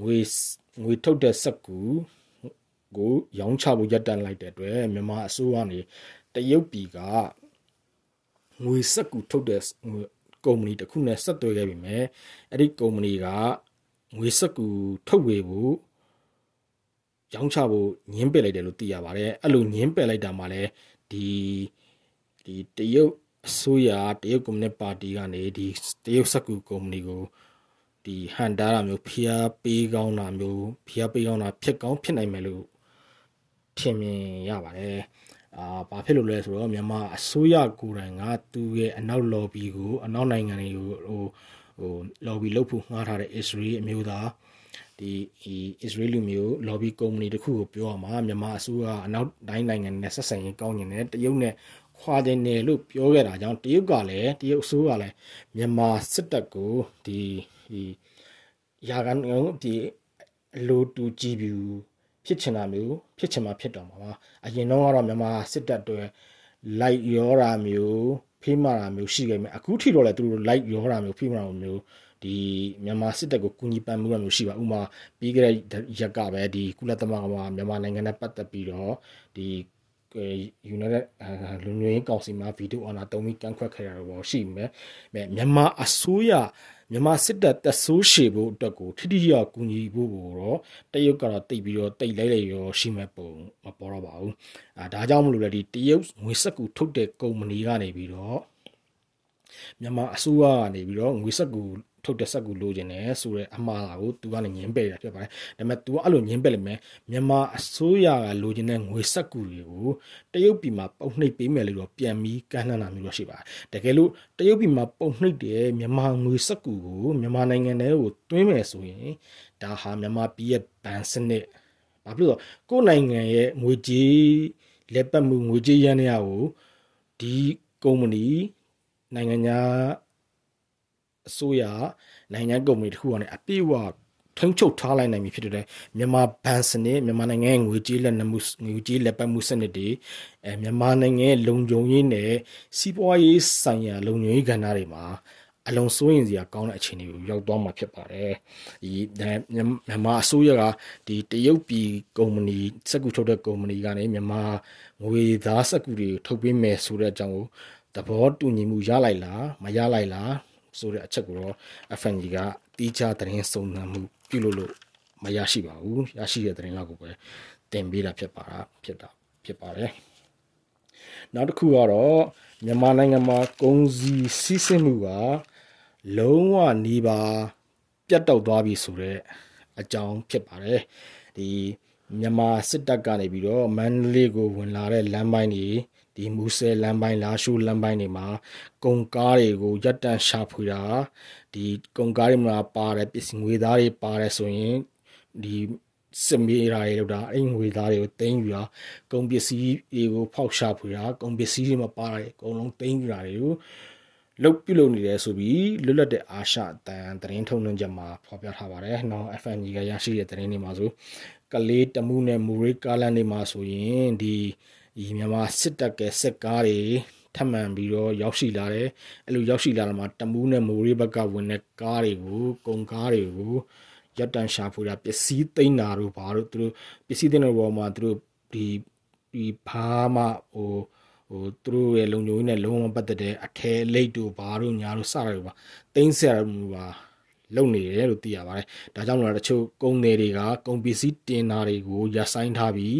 ငွေငွေထုတ်တဲ့စက်ကူ ကိုရောင်းချဖို့ရပ်တန့်လိုက်တဲ့အတွက်မြန်မာအစိုးရကနေတရုတ်ပြည်ကငွေစက်ကူထုတ်တဲ့ကုမ္ပဏီတစ်ခုနဲ့ဆက်သွယ်ခဲ့ပြီမဲ့အဲ့ဒီကုမ္ပဏီကငွေစက်ကူထုတ်ဝေဖို့ရောင်းချဖို့ညှင်းပယ်လိုက်တယ်လို့သိရပါတယ်အဲ့လိုညှင်းပယ်လိုက်တာမှလည်းဒီဒီတရုတ်အစိုးရတရုတ်ကွန်မြူနစ်ပါတီကနေဒီတရုတ်စက်ကူကုမ္ပဏီကိုဒီဟန်တာတာမျိုးဖိအားပေးကောင်းတာမျိုးဖိအားပေးကောင်းတာဖြစ်ကောင်းဖြစ်နိုင်မယ်လို့ ထင်မြင်ရပါတယ်အာဘာဖြစ်လို့လဲဆိုတော့မြန်မာအစိုးရကိုယ်တိုင်ကသူ့ရဲ့အနောက် lobby ကိုအနောက်နိုင်ငံတွေကိုဟိုဟို lobby လုပ်ဖို့ငှားထားတဲ့ Israel အမျိုးသားဒီဒီ Israel လူမျိုး lobby company တခုကိုပြောရမှာမြန်မာအစိုးရအနောက်တိုင်းနိုင်ငံနဲ့ဆက်ဆံရေးကောင်းနေတယ်တရုတ်နဲ့ခွာကျင်တယ်လို့ပြောခဲ့တာကြောင့်တရုတ်ကလည်းတရုတ်အစိုးရကလည်းမြန်မာစစ်တပ်ကိုဒီဒီရာကန်ဒီလိုတူကြည့်ပြီး ဖြစ်ချင်တာမျိုးဖြစ်ချင်မှဖြစ်တော့မှာပါအရင်တော့ကတော့မြန်မာစစ်တပ်တွေလိုက်ရောတာမျိုးဖိမတာမျိုးရှိခဲ့မယ်အခုထိတော့လည်းသူတို့လိုက်ရောတာမျိုးဖိမတာမျိုးဒီမြန်မာစစ်တပ်ကိုကူညီပံ့ပိုးရမျိုးရှိပါဥမာပြီးခဲ့တဲ့ရက်ကပဲဒီကုလသမဂ္ဂမှာမြန်မာနိုင်ငံနဲ့ပတ်သက်ပြီးတော့ဒီ United လူမျိုးရေးကောင်စီမှာဗီဒီယိုအာဏာတုံးပြီးကန့်ခွက်ခဲ့ရတော့ရှိမယ်မြန်မာအစိုးရ မြန်မာစစ်တပ်တက်ဆိုးရှည်ဖို့အတွက်ကိုထိထိရောက်ကူညီဖို့ကိုတော့တရုတ်ကတော့တိတ်ပြီးတော့တိတ်လိုက်လိုက်ရောရှိမဲ့ပုံမပေါ်တော့ပါဘူးအာဒါကြောင့်မလို့လေဒီတရုတ်ငွေစက်ကူထုတ်တဲ့ကုမ္ပဏီကနေပြီးတော့မြန်မာအစိုးရကနေပြီးတော့ငွေစက်ကူ ထုတ်တဲ့ဆက်ကူလိုချင်တယ်ဆိုတော့အမှားတာကိုသူကနေညင်းပယ်တာဖြစ်ပါတယ်ဒါပေမဲ့ तू ကအဲ့လိုညင်းပယ်လိမ့်မယ်မြန်မာအစိုးရကလိုချင်တဲ့ငွေဆက်ကူတွေကိုတရုတ်ပြည်မှာပုံနှိပ်ပေးမယ်လို့တော့ပြန်ပြီးကမ်းလှမ်းတာမျိုးတော့ရှိပါတယ်တကယ်လို့တရုတ်ပြည်မှာပုံနှိပ်တဲ့မြန်မာငွေဆက်ကူကိုမြန်မာနိုင်ငံထဲကိုတွင်းမယ်ဆိုရင်ဒါဟာမြန်မာပြည်ရဲ့ဘဏ်စနစ်ဘာဖြစ်လို့ကိုယ်နိုင်ငံရဲ့ငွေကြေးလက်ပတ်မှုငွေကြေးရန်ရကိုဒီကုမ္ပဏီနိုင်ငံသား အစိုးရနိုင်ငံကုမ္ပဏီတစ်ခုကနေအပြည့်အဝထိန်းချုပ်ထားလိုက်နိုင်ပြီဖြစ်တဲ့မြန်မာဘဏ်စနစ်မြန်မာနိုင်ငံငွေကြေးလက်နက်မှုငွေကြေးလက်ပတ်မှုစနစ်တွေအဲမြန်မာနိုင်ငံလုံခြုံရေးနဲ့စီးပွားရေးဆိုင်ရာလုံခြုံရေးကဏ္ဍတွေမှာအလုံးစိုးရင်စရာကောင်းတဲ့အခြေအနေကိုရောက်သွားမှာဖြစ်ပါတယ်။ဒီမြန်မာအစိုးရကဒီတရုတ်ပြည်ကုမ္ပဏီစက်ကူထုတ်တဲ့ကုမ္ပဏီကနေမြန်မာငွေသားစက်ကူတွေထုတ်ပေးမယ်ဆိုတဲ့အကြောင်းကိုသဘောတူညီမှုရလိုက်လားမရလိုက်လား ဆိုတဲ့အချက်ကိုတော့ FNG ကတီးခြားသတင်းစုံစမ်းမှုပြုလုပ်လို့မရရှိပါဘူးရရှိတဲ့သတင်းလောက်ကိုပဲတင်ပေးတာဖြစ်ပါတာဖြစ်တာဖြစ်ပါတယ်နောက်တစ်ခုကတော့မြန်မာနိုင်ငံမှာကုန်စည်စီးဆင်းမှုကလုံးဝနေပါပြတ်တောက်သွားပြီဆိုတော့အကြောင်းဖြစ်ပါတယ်ဒီ မြန်မာစစ်တပ်ကနေပြီးတော့မန္တလေးကိုဝင်လာတဲ့လမ်းပိုင်းတွေဒီမူဆယ်လမ်းပိုင်းလာရှုလမ်းပိုင်းတွေမှာကုန်ကားတွေကိုရပ်တန့်ရှာဖွေတာဒီကုန်ကားတွေမှာပါတယ်ပစ္စည်းငွေသားတွေပါတယ်ဆိုရင်ဒီစစ်မေးတာတွေလောက်တာအဲ့ငွေသားတွေကိုတင်းယူတာကုန်ပစ္စည်းတွေကိုဖောက်ရှာဖွေတာကုန်ပစ္စည်းတွေမပါတာတွေအကုန်လုံးတင်းယူတာတွေကိုလုတ်ပြုလုပ်နေတယ်ဆိုပြီးလွတ်လပ်တဲ့အာရှအတန်သတင်းထုတ်လွှင့်ချက်မှာဖော်ပြထားပါတယ်။နောက် FNG ကရရှိတဲ့သတင်းတွေမှာဆို ကလေးတမှုနဲ့မူရိကားလန်တွေမှာဆိုရင်ဒီဒီမြန်မာစစ်တပ်ကစစ်ကားတွေထပ်မံပြီးတော့ရောက်ရှိလာတယ်။အဲ့လိုရောက်ရှိလာတာမှာတမှုနဲ့မူရိဘက်ကဝင်တဲ့ကားတွေကိုကုန်ကားတွေကိုရပ်တန့်ရှာဖွေတာပစ္စည်းသိမ်းတာတို့ဘာလို့သူတို့ပစ္စည်းသိမ်းတဲ့ဘောမှာသူတို့ဒီဒီဘာမှဟိုဟိုသူတို့ရဲ့လုံခြုံရေးနဲ့လုံးဝပတ်သက်တဲ့အထဲလိတ်တို့ဘာတို့ညာတို့စတာတို့ပါသိမ်းဆရာတို့ပါ လုံနေတယ်လို့သိရပါတယ်။ဒါကြောင့်လည်းတချို့ကုန်သည်တွေကကုန်ပစ္စည်းတင်တာတွေကိုရပ်ဆိုင်းထားပြီး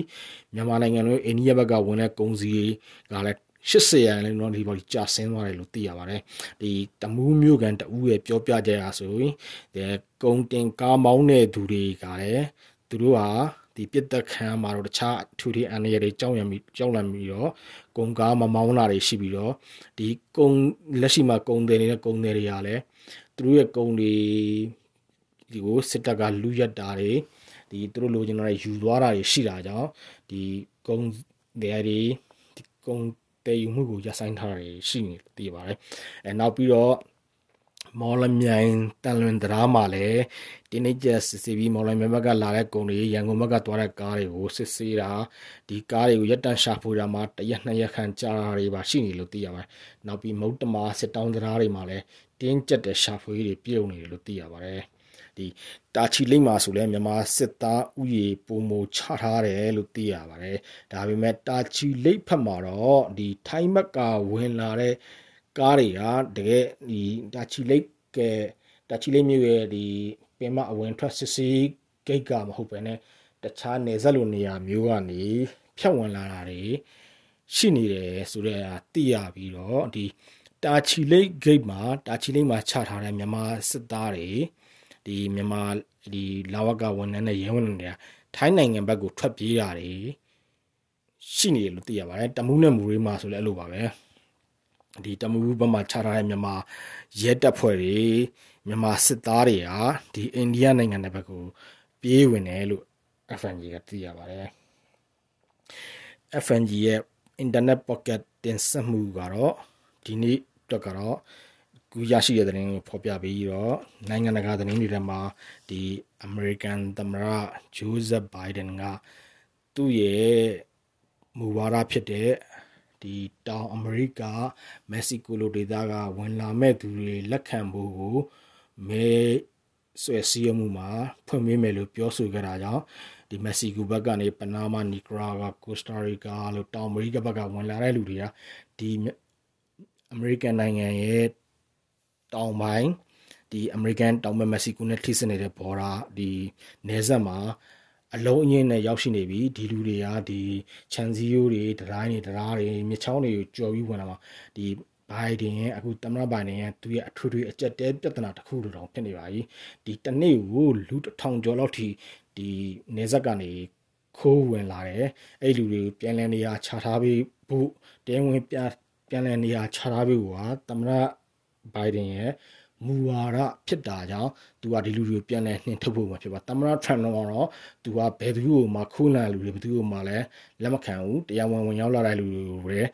မြန်မာနိုင်ငံလိုအိန္ဒိယဘက်ကဝင်တဲ့ကုန်စည်တွေကလည်း80ရန်လည်းတော့ဒီပေါ်ကြာဆင်းသွားတယ်လို့သိရပါတယ်ဒီတမူးမျိုးကန်တူရဲ့ပြောပြကြရဆိုရင်ဒီကုံတင်ကားမောင်းတဲ့သူတွေကလည်းသူတို့ဟာဒီပြစ်သက်ခံမှာတော့တခြားထူထီအန်ရတွေကြောက်ရမီကြောက်လန့်ပြီးတော့ကုံကားမမောင်းတာတွေရှိပြီးတော့ဒီကုံလက်ရှိမှာကုံတယ်နေတဲ့ကုံတယ်တွေကလည်း သူတို့ရဲ့ကုံတွေဒီကိုစစ်တပ်ကလူရက်တာတွေဒီသူတို့လိုချင်တာတွေယူသွားတာတွေရှိတာကြောင့်ဒီကုံတွေဒီကုံတည်ယူမှုကိုရပ်ဆိုင်းထားတာရှိနေသိပါတယ်အဲနောက်ပြီးတော့ မော်လမြိုင်တန်လွင်တရားမှာလည်းတင်းနေကျစစ်စီပြီးမော်လမြိုင်ဘက်ကလာတဲ့ကုန်တွေရန်ကုန်ဘက်ကသွားတဲ့ကားတွေကိုစစ်ဆေးတာဒီကားတွေကိုရပ်တန့်ရှာဖွေတာမှာတရက်နှစ်ရက်ခန့်ကြာတာတွေပါရှိနေလို့သိရပါတယ်နောက်ပြီးမုတ်တမာစစ်တောင်းတရားတွေမှာလည်းတင်းကျပ်တဲ့ရှာဖွေတွေပြုလုပ်နေတယ်လို့သိရပါတယ်ဒီတာချီလိမ့်မှာဆိုလဲမြန်မာစစ်သားဥယေပုံမချထားတယ်လို့သိရပါတယ်ဒါပေမဲ့တာချီလိမ့်ဖက်မှာတော့ဒီထိုင်းဘက်ကဝင်လာတဲ့ ကားတွေကတကယ်ဒီတာချီလိမ့်ကတာချီလိမ့်မြို့ရဲ့ဒီပင်မအဝင်ထွက်စစ်စီးဂိတ်ကမဟုတ်ပဲねတခြားနေဆက်လိုနေရာမျိုးကနေဖြတ်ဝင်လာတာတွေရှိနေတယ်ဆိုတော့သိရပြီးတော့ဒီတာချီလိတ်ဂိတ်မှာတာချီလိတ်မှာချထားတဲ့မြန်မာစစ်သားတွေဒီမြန်မာဒီလာဝကဝန်ထမ်းနဲ့ရဲဝန်ထမ်းတွေကထိုင်းနိုင်ငံဘက်ကိုထွက်ပြေးတာတွေရှိနေတယ်လို့သိရပါတယ်တမူးနဲ့မူရေးမှာဆိုလည်းအဲ့လိုပါပဲ ဒီတမူးဘက်မှာချထားတဲ့မြန်မာရဲတပ်ဖွဲ့တွေမြန်မာစစ်သားတွေဟာဒီအိန္ဒိယနိုင်ငံတဲ့ဘက်ကိုပြေးဝင်တယ်လို့ FNG ကသိရပါတယ် FNG ရဲ့ internet pocket တင်ဆက်မှုကတော့ဒီနေ့အတွက်ကတော့ကူရရှိတဲ့သတင်းကိုဖော်ပြပြီးတော့နိုင်ငံတကာသတင်းတွေထဲမှာဒီ American သမ္မတ Joseph Biden ကသူ့ရဲ့မူဝါဒဖြစ်တဲ့ ဒီတောင်အမေရိကမက္ဆီကိုလိုဒေသကဝင်လာမဲ့သူတွေလက်ခံဖို့ကိုမဲဆွဲစည်းရမှုမှာဖွင့်ပေးမယ်လို့ပြောဆိုခဲ့တာကြောင့်ဒီမက္ဆီကိုဘက်ကနေပနာမာနီကရာဂါကိုစတာရီကာလို့တောင်အမေရိကဘက်ကဝင်လာတဲ့လူတွေကဒီအမေရိကန်နိုင်ငံရဲ့တောင်ပိုင်းဒီအမေရိကန်တောင်ဘက်မက္ဆီကိုနဲ့ထိစပ်နေတဲ့ဘော်ဒါဒီနေဆက်မှာ အလုံးအင်းနဲ့ရောက်ရှိနေပြီဒီလူတွေကဒီခြံစည်းရိုးတွေဒရိုင်းတွေဒရားတွေမြချောင်းတွေကိုကြော်ပြီးဝင်လာမှာဒီဘိုင်ဒင်ရဲ့အခုသမ္မတဘိုင်ဒင်ရဲ့သူရဲ့အထွေထွေအကြက်တဲပြဿနာတစ်ခုလိုတောင်ဖြစ်နေပါပြီဒီတနေ့ကိုလူတစ်ထောင်ကျော်လောက်ထိဒီနေဆက်ကနေခိုးဝင်လာတယ်အဲ့လူတွေကိုပြန်လည်နေရာခြာထားပြီးဖို့တဲဝင်ပြန်ပြန်လည်နေရာခြာထားပြီးဟိုဟာသမ္မတဘိုင်ဒန်ရဲ့ မူဝါဒဖြစ်တာကြောင့်သူကဒီလူတွေပြန်လဲနှင်ထုတ်ဖို့မှာဖြစ်ပါသမ္မတထရမ့်တော့သူကဘယ်သူကိုမှခိုးလန်လူတွေဘယ်သူကိုမှလည်းလက်မခံဘူးတရားဝင်ဝင်ရောက်လာတဲ့လူတွေလည်း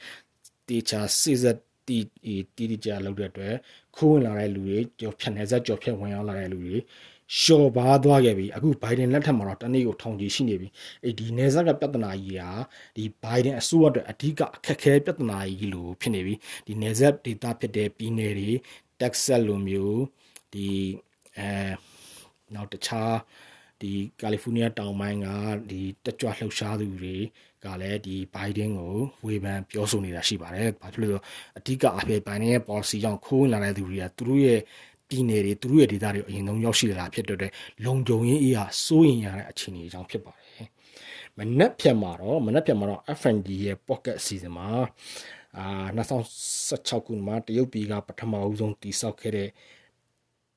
တေချာစစ်စက်တီတီတီကြလောက်တဲ့အတွက်ခိုးဝင်လာတဲ့လူတွေကြော်ဖြတ်နေစက်ကြော်ဖြတ်ဝင်ရောက်လာတဲ့လူတွေရှော့ပါသွားခဲ့ပြီအခုဘိုင်ဒန်လက်ထက်မှာတော့တနေ့ကိုထောင်ကြီးရှိနေပြီအဲ့ဒီနေဆက်ကပြဿနာကြီးဟာဒီဘိုင်ဒန်အစိုးရအတွက်အဓိကအခက်ခဲပြဿနာကြီးလို့ဖြစ်နေပြီဒီနေဆက်ဒေတာဖြစ်တဲ့ပြည်နယ်တွေ တက်ဆက်လိုမျိုးဒီအဲနောက်တခြားဒီကယ်လီဖိုးနီးယားတောင်ပိုင်းကဒီတက်ကြွလှုပ်ရှားသူတွေကလည်းဒီဘိုင်ဒန်ကိုဝေဖန်ပြောဆိုနေတာရှိပါတယ်။ဘာဖြစ်လို့အဓိကအဖြစ်ဘိုင်ဒန်ရဲ့ policy ကြောင့်ခိုးဝင်လာတဲ့သူတွေကသူတို့ရဲ့ပြည်နယ်တွေသူတို့ရဲ့ဒေသတွေအရင်ဆုံးရောက်ရှိလာဖြစ်တဲ့လုံခြုံရေးအရာစိုးရင်ရတဲ့အခြေအနေအကြောင်းဖြစ်ပါတယ်။မနက်ဖြန်မှာတော့မနက်ဖြန်မှာတော့ FND ရဲ့ pocket season မှာ အာ2016ခုမှာတရုတ်ပြည်ကပထမအဦးဆုံးတိစောက်ခဲ့တဲ့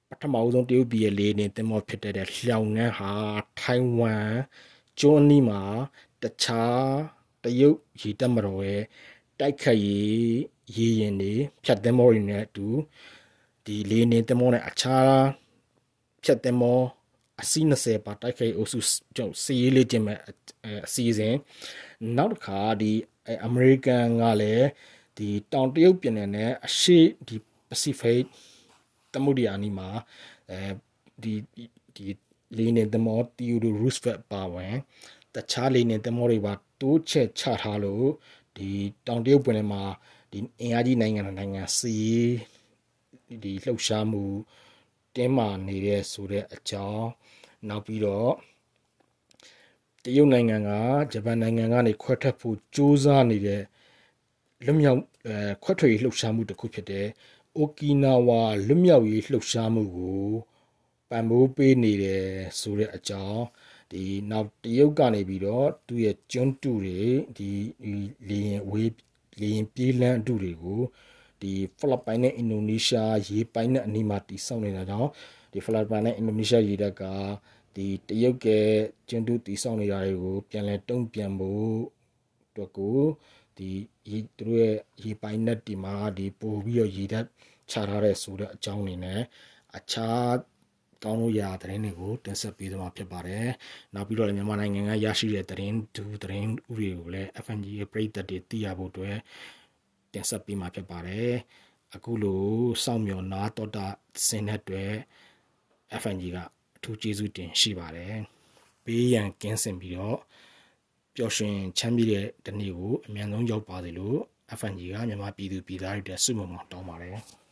ပထမအဦးဆုံးတရုတ်ပြည်ရဲ့လေနေတင်မောဖြစ်တဲ့လျှောင်နှန်းဟာထိုင်ဝမ်ကျွန်းနီးမှာတခြားတရုတ်ရေတပ်မတော်ရဲ့တိုက်ခတ်ရေးရေရင်တွေဖြတ်သင်းမောတွေနဲ့အတူဒီလေနေတင်မောနဲ့အခြားဖြတ်သင်းမောအစီး20ပါတိုက်ခိုက်အုပ်စုကြောင့်စီးရေးလေးခြင်းမဲ့အစီအစဉ်နောက်တစ်ခါဒီ အမေရိကန်ကလည်းဒီတောင်တရုတ်ပြည်နယ်နဲ့အရှေ့ဒီ Pacific သမုဒ္ဒရာနီမှာအဲဒီဒီလေးနေသမောတီယိုဒိုရူစဖက်ပါဝင်တခြားလေးနေသမောတွေပါတိုးချက်ချထားလို့ဒီတောင်တရုတ်ပြည်နယ်မှာဒီအင်အားကြီးနိုင်ငံနိုင်ငံစီဒီလှုပ်ရှားမှုတင်းမာနေတဲ့ဆိုတဲ့အကြောင်းနောက်ပြီးတော့ တရုတ်နိုင်ငံကဂျပန်နိုင်ငံကနေခွဲထွက်ဖို့ကြိုးစားနေတဲ့လွတ်မြောက်အဲခွဲထွက်ရေးလှုပ်ရှားမှုတစ်ခုဖြစ်တဲ့အိုကီနာဝါလွတ်မြောက်ရေးလှုပ်ရှားမှုကိုပံ့ပိုးပေးနေတယ်ဆိုတဲ့အကြောင်းဒီနောက်တရုတ်ကနေပြီးတော့သူ့ရဲ့ကျွန်းတူတွေဒီလေရင်ဝေးလေရင်ပြေးလန်းအတူတွေကိုဒီဖိလစ်ပိုင်နဲ့အင်ဒိုနီးရှားရေပိုင်နဲ့အနီးမှာတည်ဆောက်နေတာကြောင့်ဒီဖိလစ်ပိုင်နဲ့အင်ဒိုနီးရှားရေတပ်က ဒီတရုတ်ကကျင်းတူတည်ဆောက်နေတာတွေကို ပြန်လည်တုံ့ပြန်ဖို့အတွက်ကိုဒီရေသူတို့ရဲ့ရေပိုင်နဲ့ဒီမှာဒီပို့ပြီးတော့ရေတပ်ချထားတဲ့ဆိုတဲ့အကြောင်းအနေနဲ့အခြားကောင်းလို့ရတဲ့သတင်းတွေကိုတင်ဆက်ပေးသွားမှာဖြစ်ပါတယ်။နောက်ပြီးတော့လည်းမြန်မာနိုင်ငံကရရှိတဲ့သတင်းဒူသတင်းဥတွေကိုလည်း FNG ရဲ့ပြည်သက်တွေသိရဖို့အတွက်တင်ဆက်ပေးမှာဖြစ်ပါတယ်။အခုလိုစောင့်မျှော်နာတော်တာစင်တဲ့အတွက် FNG က အထူးကျေးဇူးတင်ရှိပါတယ်။ပေးရန်ကင်းစင်ပြီးတော့ပျော်ရွှင်ချမ်းမြေ့တဲ့တနေ့ကိုအမြန်ဆုံးရောက်ပါစေလို့ FNG ကမြန်မာပြည်သူပြည်သားတွေတက်ဆုမွန်တောင်းပါတယ်။